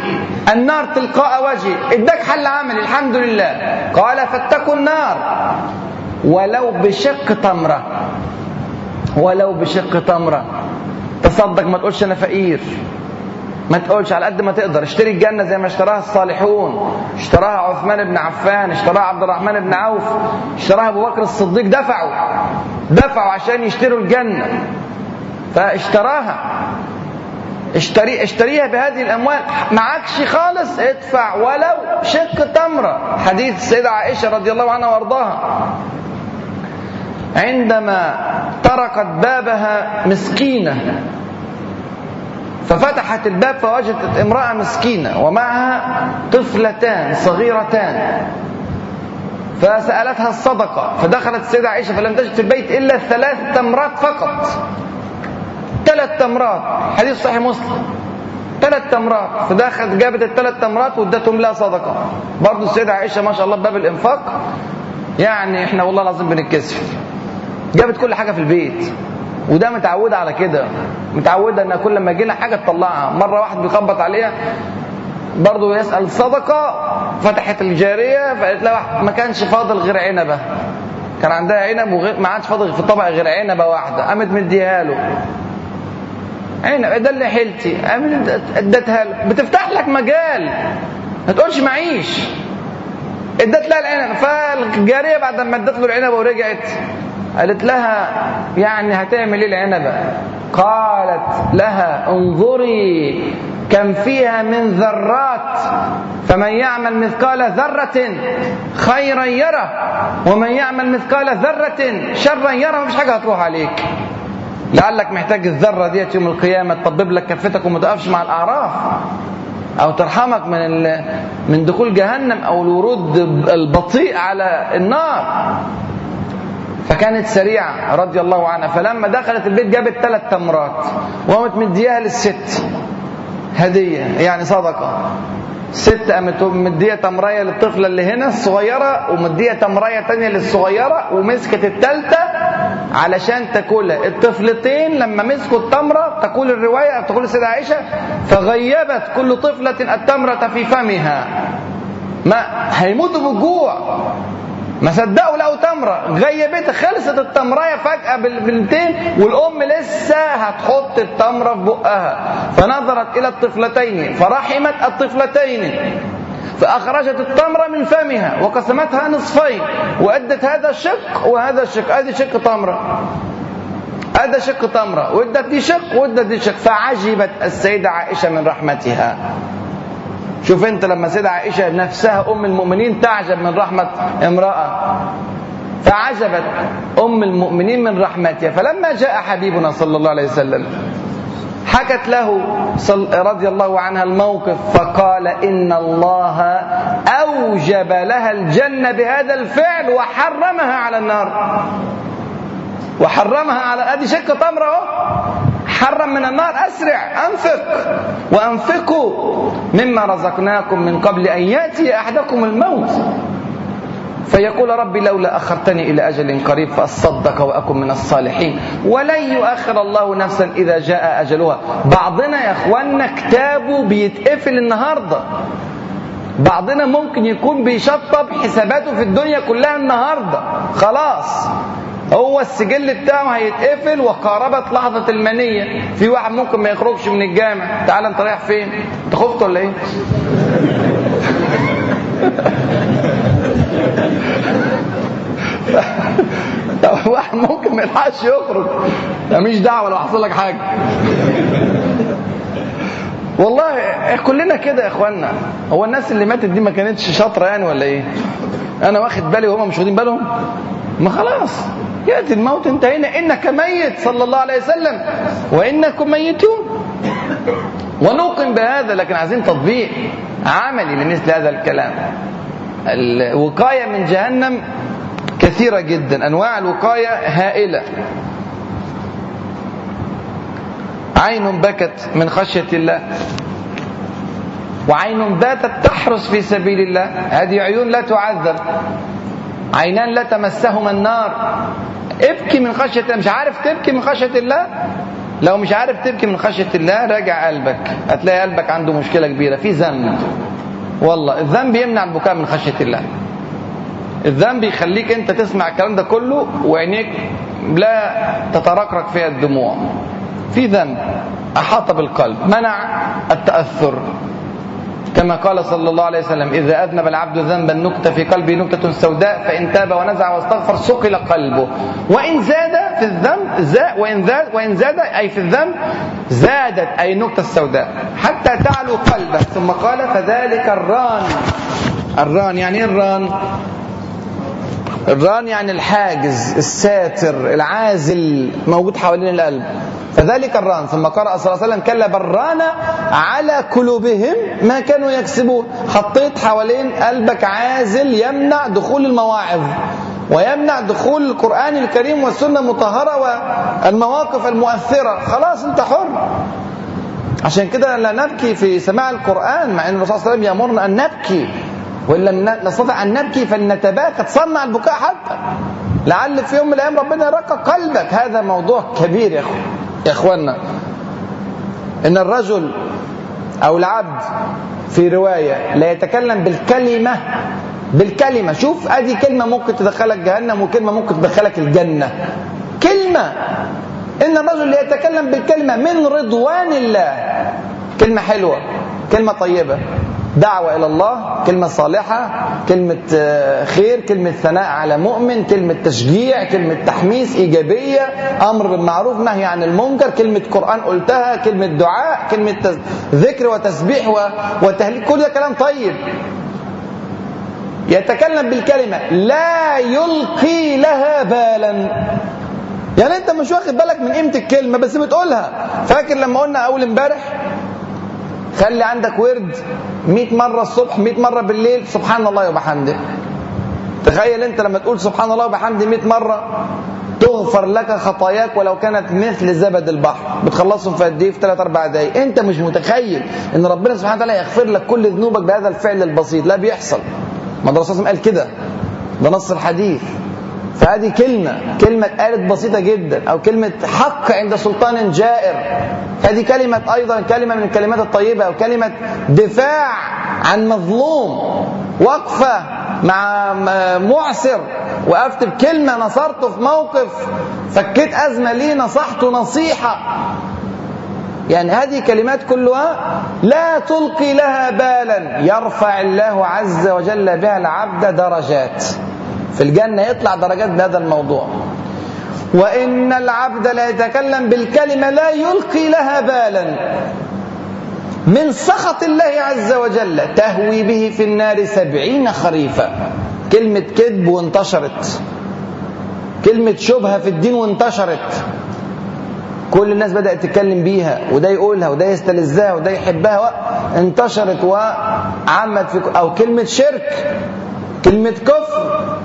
النار تلقاء وجهي. اداك حل عملي الحمد لله. قال فاتقوا النار. ولو بشق تمرة. ولو بشق تمرة. تصدق ما تقولش أنا فقير. ما تقولش على قد ما تقدر. اشتري الجنة زي ما اشتراها الصالحون. اشتراها عثمان بن عفان اشتراها عبد الرحمن بن عوف اشتراها أبو بكر الصديق دفعوا. دفعوا عشان يشتروا الجنة. فاشتراها. اشتري اشتريها بهذه الأموال. معكش خالص. ادفع ولو شق تمره حديث السيدة عائشة رضي الله عنها وأرضاها. عندما طرقت بابها مسكينة ففتحت الباب فوجدت امرأة مسكينة ومعها طفلتان صغيرتان. فسألتها الصدقة فدخلت السيدة عائشة فلم تجد في البيت إلا ثلاث تمرات فقط. ثلاث تمرات حديث صحيح مسلم. ثلاث تمرات فدخلت جابت الثلاث تمرات وادتهم لها صدقة. برضه السيدة عائشة ما شاء الله باب الإنفاق يعني إحنا والله العظيم بنتكسف. جابت كل حاجة في البيت. وده متعودة على كده. متعودة إن كل ما يجي حاجة تطلعها. مرة واحد بيخبط عليها برضه يسأل صدقة فتحت الجارية فقالت لها ما كانش فاضل غير عنبة. كان عندها عنب وغير ما عادش فاضل في الطبق غير عنبة واحدة. قامت مديها له. عنب ده اللي حيلتي. قامت ادتها له. بتفتح لك مجال. ما تقولش معيش. ادت لها العنب. فالجارية بعد ما ادت له العنبة ورجعت قالت لها يعني هتعمل إيه العنبة قالت لها انظري كم فيها من ذرات فمن يعمل مثقال ذرة خيرا يره ومن يعمل مثقال ذرة شرا يره مفيش حاجة هتروح عليك. لعلك محتاج الذرة ديت يوم القيامة تطبب لك كفتك وما تقفش مع الأعراف أو ترحمك من من دخول جهنم أو الورود البطيء على النار. فكانت سريعة رضي الله عنها. فلما دخلت البيت جابت ثلاث تمرات وقامت مدياها للست. هدية يعني صدقة. ست قامت مدية تمرية للطفلة اللي هنا الصغيرة ومدية تمرية تانية للصغيرة ومسكت التالتة علشان تاكلها. الطفلتين لما مسكوا التمرة تقول الرواية تقول السيدة عائشة فغيبت كل طفلة التمرة في فمها. ما هيموتوا بالجوع. ما صدقوا لقوا تمرة. غيبتها خلصت التمرية فجأة بالبنتين والأم لسه هتحط التمرة في بقها. فنظرت إلى الطفلتين. فرحمت الطفلتين. فأخرجت التمرة من فمها وقسمتها نصفين. وأدت هذا الشق وهذا الشق. هذه شق تمرة. هذا شق تمرة. وأدت دي شق وأدت دي شق. فعجبت السيدة عائشة من رحمتها. شوف انت لما السيدة عائشة نفسها أم المؤمنين تعجب من رحمة امرأة. فعجبت أم المؤمنين من رحمتها. فلما جاء حبيبنا صلى الله عليه وسلم حكت له رضي الله عنها الموقف فقال إن الله أوجب لها الجنة بهذا الفعل وحرمها على النار. وحرمها على ادي شق تمر اهو حرم من النار أسرع أنفق. وأنفقوا مما رزقناكم من قبل أن يأتي أحدكم الموت. فيقول ربي لولا أخرتني إلى أجل قريب فأصدق وأكن من الصالحين. ولن يؤخر الله نفسا إذا جاء أجلها. بعضنا يا أخوانا كتابه بيتقفل النهاردة. بعضنا ممكن يكون بيشطب حساباته في الدنيا كلها النهاردة. خلاص. هو السجل بتاعه هيتقفل وقاربت لحظة المنية. في واحد ممكن ما يخرجش من الجامع. تعال انت رايح فين؟ انت خفت ولا إيه؟ واحد ممكن ما يلحقش يخرج. ماليش دعوة لو حصل لك حاجة. والله كلنا كده يا اخوانا. هو الناس اللي ماتت دي ما كانتش شاطرة يعني ولا إيه؟ أنا واخد بالي وهم مش واخدين بالهم؟ ما خلاص. يأتي الموت انتهينا. إنك ميت صلى الله عليه وسلم. وإنكم ميتون. ونوقن بهذا لكن عايزين تطبيق عملي لمثل هذا الكلام. الوقاية من جهنم كثيرة جدا. أنواع الوقاية هائلة. عين بكت من خشية الله. وعين باتت تحرس في سبيل الله. هذه عيون لا تعذب. عينان لا تمسهما النار. ابكي من خشية الله. مش عارف تبكي من خشية الله؟ لو مش عارف تبكي من خشية الله راجع قلبك. هتلاقي قلبك عنده مشكلة كبيرة. في ذنب. والله الذنب يمنع البكاء من خشية الله. الذنب يخليك انت تسمع الكلام ده كله وعينيك لا تتركرك فيها الدموع. في ذنب. أحاط بالقلب. منع التأثر. كما قال صلى الله عليه وسلم إذا أذنب العبد ذنبا نكتة في قلبه نكتة سوداء فإن تاب ونزع واستغفر سقل قلبه. وإن زاد في الذنب زاد وإن زاد وإن زاد أي في الذنب زادت أي النكتة السوداء حتى تعلو قلبه ثم قال فذلك الران. الران يعني الران. الران يعني الحاجز الساتر العازل موجود حوالين القلب. فذلك الران ثم قرأ صلى الله عليه وسلم كلا بران على قلوبهم ما كانوا يكسبون. حطيت حوالين قلبك عازل يمنع دخول المواعظ ويمنع دخول القرآن الكريم والسنة المطهرة والمواقف المؤثرة. خلاص انت حر. عشان كده لا نبكي في سماع القرآن مع إن الرسول صلى الله عليه وسلم يأمرنا أن نبكي. وإن نستطيع أن نبكي فلنتباكى تصنع البكاء حتى لعل في يوم من الأيام ربنا يرقى قلبك. هذا موضوع كبير يا اخوانا إن الرجل أو العبد في رواية لا يتكلم بالكلمة بالكلمة. شوف ادي كلمة ممكن تدخلك جهنم وكلمة ممكن تدخلك الجنة. كلمة. إن الرجل يتكلم بالكلمة من رضوان الله. كلمة حلوة كلمة طيبة. دعوة إلى الله كلمة صالحة كلمة خير كلمة ثناء على مؤمن كلمة تشجيع كلمة تحميس إيجابية أمر بالمعروف نهي عن المنكر كلمة قرآن قلتها كلمة دعاء كلمة ذكر وتسبيح وتهليل كل ده كلام طيب. يتكلم بالكلمة لا يلقي لها بالا. يعني أنت مش واخد بالك من قيمة الكلمة بس بتقولها. فاكر لما قلنا أول امبارح خلي عندك ورد 100 مرة الصبح 100 مرة بالليل سبحان الله وبحمده تخيل أنت لما تقول سبحان الله وبحمده 100 مرة تغفر لك خطاياك ولو كانت مثل زبد البحر. بتخلصهم في قد إيه؟ في 3 4 دقايق. أنت مش متخيل إن ربنا سبحانه وتعالى يغفر لك كل ذنوبك بهذا الفعل البسيط. لا بيحصل. ما الرسول قال كده. ده نص الحديث. فهذه كلمة كلمة اتقالت بسيطة جدا أو كلمة حق عند سلطان جائر. هذه كلمة أيضا كلمة من الكلمات الطيبة أو كلمة دفاع عن مظلوم. وقفة مع معسر. وقفت بكلمة نصرته في موقف. فكيت أزمة ليه نصحته نصيحة. يعني هذه كلمات كلها لا تلقي لها بالا. يرفع الله عز وجل بها العبد درجات. في الجنة يطلع درجات بهذا الموضوع. وإن العبد لا يتكلم بالكلمة لا يلقي لها بالا. من سخط الله عز وجل تهوي به في النار سبعين خريفا. كلمة كذب وانتشرت. كلمة شبهة في الدين وانتشرت. كل الناس بدأت تتكلم بيها وده يقولها وده يستلذها وده يحبها انتشرت وعمت في أو كلمة شرك كلمة كفر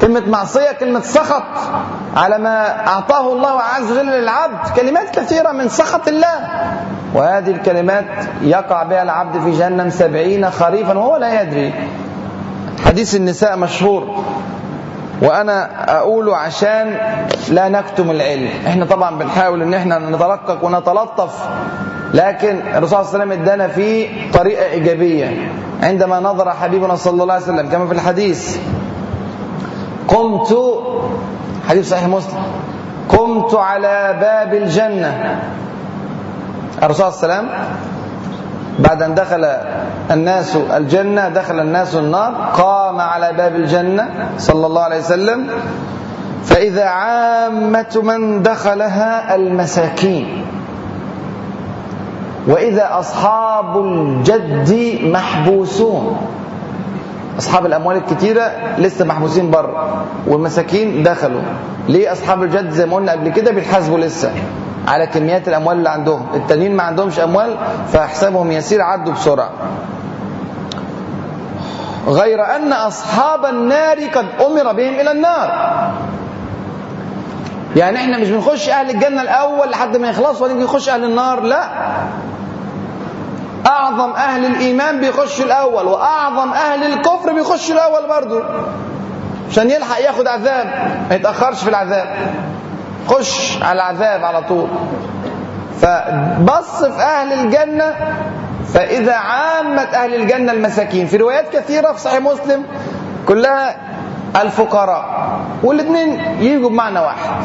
كلمة معصية كلمة سخط. على ما أعطاه الله عز وجل للعبد. كلمات كثيرة من سخط الله. وهذه الكلمات يقع بها العبد في جهنم سبعين خريفا وهو لا يدري. حديث النساء مشهور. وأنا اقوله عشان لا نكتم العلم. إحنا طبعا بنحاول إن إحنا نترقق ونتلطف. لكن الرسول صلى الله عليه وسلم إدانا فيه طريقة إيجابية. عندما نظر حبيبنا صلى الله عليه وسلم كما في الحديث قمت حديث صحيح مسلم قمت على باب الجنة. الرسول صلى الله عليه وسلم بعد أن دخل الناس الجنة دخل الناس النار قام على باب الجنة صلى الله عليه وسلم. فإذا عامة من دخلها المساكين. وإذا أصحاب الجد محبوسون. أصحاب الأموال الكتيرة لسه محبوسين بره والمساكين دخلوا. ليه أصحاب الجد زي ما قلنا قبل كده بيتحاسبوا لسه؟ على كميات الأموال اللي عندهم. التانيين ما عندهمش أموال فحسابهم يسير عدوا بسرعة. غير أن أصحاب النار قد أمر بهم إلى النار. يعني إحنا مش بنخش أهل الجنة الأول لحد ما يخلصوا ونيجي نخش أهل النار؟ لا. أعظم أهل الإيمان بيخش الأول وأعظم أهل الكفر بيخش الأول برضه عشان يلحق ياخد عذاب ما يتأخرش في العذاب. خش على العذاب على طول. فبص في أهل الجنة فإذا عامة أهل الجنة المساكين. في روايات كثيرة في صحيح مسلم كلها الفقراء والاثنين يجوا بمعنى واحد.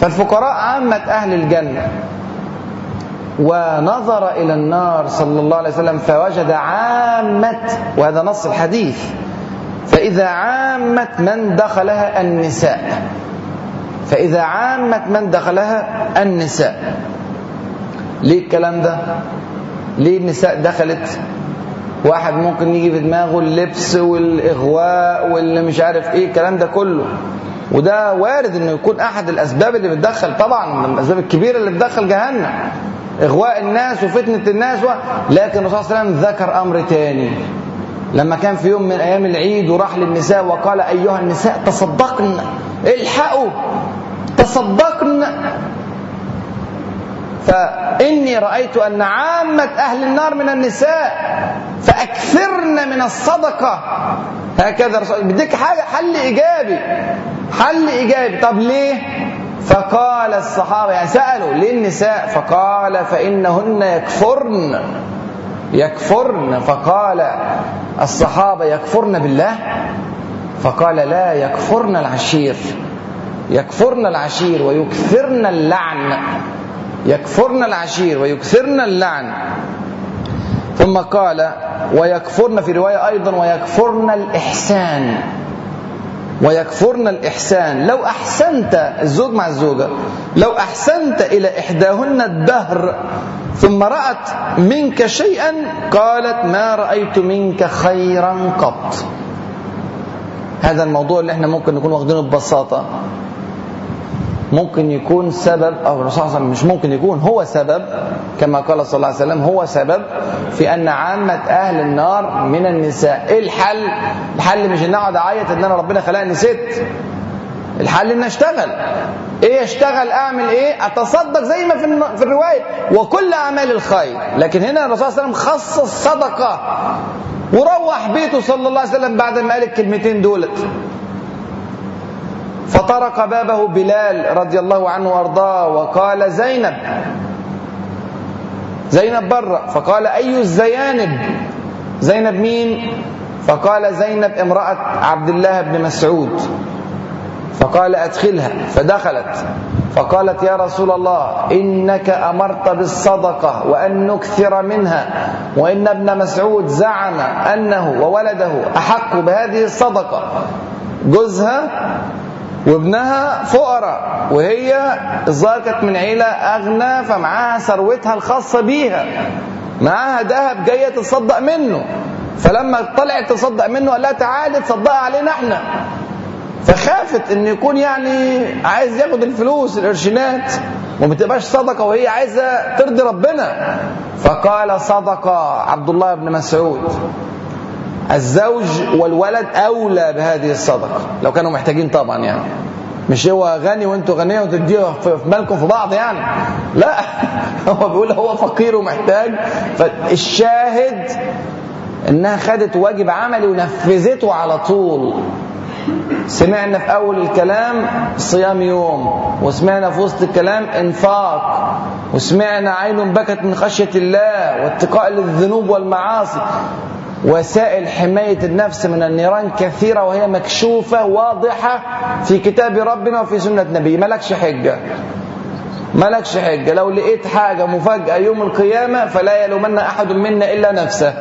فالفقراء عامة أهل الجنة. ونظر إلى النار صلى الله عليه وسلم فوجد عامة وهذا نص الحديث. فإذا عامة من دخلها النساء. فإذا عامة من دخلها النساء. ليه الكلام ده؟ ليه النساء دخلت؟ واحد ممكن يجي في دماغه اللبس والإغواء واللي مش عارف إيه الكلام ده كله. وده وارد إنه يكون أحد الأسباب اللي بتدخل. طبعا من الأسباب الكبيرة اللي بتدخل جهنم. إغواء الناس وفتنة الناس و... لكن الرسول صلى الله عليه وسلم ذكر أمر تاني. لما كان في يوم من أيام العيد وراح للنساء وقال أيها النساء تصدقن الحقوا تصدقن. فإني رأيت أن عامة أهل النار من النساء فأكثرن من الصدقة. هكذا بديك حاجة؟ حل إيجابي. حل إيجابي. طب ليه؟ فقال الصحابة يعني سألوا ليه النساء فقال فإنهن يكفرن يكفرن. فقال الصحابة يكفرن بالله؟ فقال لا يكفرن العشير يكفرن العشير ويكثرن اللعن يكفرن العشير ويكثرن اللعن. ثم قال ويكفرن في رواية أيضا ويكفرن الإحسان. ويكفرن الإحسان. لو أحسنت الزوج مع الزوجة لو أحسنت إلى إحداهن الدهر ثم رأت منك شيئا قالت ما رأيت منك خيرا قط. هذا الموضوع اللي إحنا ممكن نكون واخدينه ببساطة. ممكن يكون سبب أو الرسول صلى الله عليه وسلم مش ممكن يكون هو سبب كما قال صلى الله عليه وسلم هو سبب في أن عامة أهل النار من النساء. إيه الحل؟ الحل مش إن أقعد أعيط إن أنا ربنا خلقني ست. الحل إن أشتغل. إيه أشتغل؟ أعمل إيه؟ أتصدق زي ما في في الرواية. وكل أعمال الخير. لكن هنا الرسول صلى الله عليه وسلم خصص صدقه وروح بيته صلى الله عليه وسلم بعد ما قال الكلمتين دولت. فطرق بابه بلال رضي الله عنه وأرضاه وقال زينب زينب بره فقال أي الزيانب؟ زينب مين؟ فقال زينب امرأة عبد الله بن مسعود. فقال أدخلها فدخلت فقالت يا رسول الله إنك أمرت بالصدقة وأن نكثر منها وإن ابن مسعود زعم أنه وولده أحق بهذه الصدقة. جوزها وابنها فقراء وهي الظاهر كانت من عيلة أغنى فمعاها ثروتها الخاصة بيها. معاها ذهب جاية تصدق منه. فلما طلعت تصدق منه قال لها تعالي تصدق علينا إحنا. فخافت إن يكون يعني عايز ياخد الفلوس القرشينات وما تبقاش صدقة وهي عايزة ترضي ربنا. فقال صدق عبد الله بن مسعود. الزوج والولد أولى بهذه الصدقة. لو كانوا محتاجين طبعا يعني. مش هو غني وانتوا غنيه وتديه في مالكم في بعض يعني. لا. هو بيقول هو فقير ومحتاج. فالشاهد إنها خدت واجب عملي ونفذته على طول. سمعنا في أول الكلام صيام يوم وسمعنا في وسط الكلام إنفاق وسمعنا عين بكت من خشية الله واتقاء للذنوب والمعاصي. وسائل حماية النفس من النيران كثيرة وهي مكشوفة واضحة في كتاب ربنا وفي سنة نبي ملكش حجة. ملكش حجة. لو لقيت حاجة مفاجأة يوم القيامة فلا يلومن أحد منا إلا نفسه.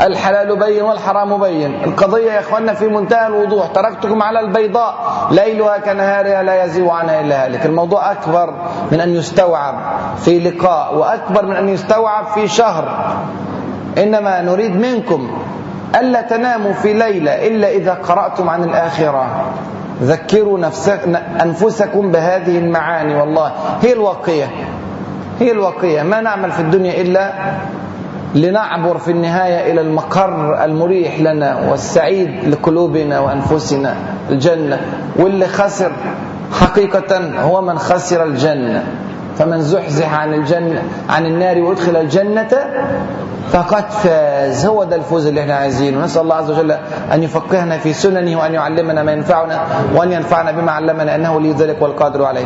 الحلال بين والحرام بين. القضية يا إخواننا في منتهى الوضوح. تركتكم على البيضاء. ليلها كنهارها لا يزيغ عنها إلا هالك. الموضوع أكبر من أن يستوعب في لقاء وأكبر من أن يستوعب في شهر. إنما نريد منكم ألا تناموا في ليلة إلا إذا قرأتم عن الآخرة. ذكروا نفسك أنفسكم بهذه المعاني والله. هي الواقية هي الواقية ما نعمل في الدنيا إلا لنعبر في النهاية إلى المقر المريح لنا والسعيد لقلوبنا وأنفسنا الجنة. واللي خسر حقيقة هو من خسر الجنة. فمن زحزح عن الجنة عن النار وادخل الجنة فقد فاز هو ده الفوز اللي إحنا عايزينه نسأل الله عز وجل أن يفقهنا في سننه وأن يعلمنا ما ينفعنا وأن ينفعنا بما علمنا أنه لي ذلك والقادر عليه.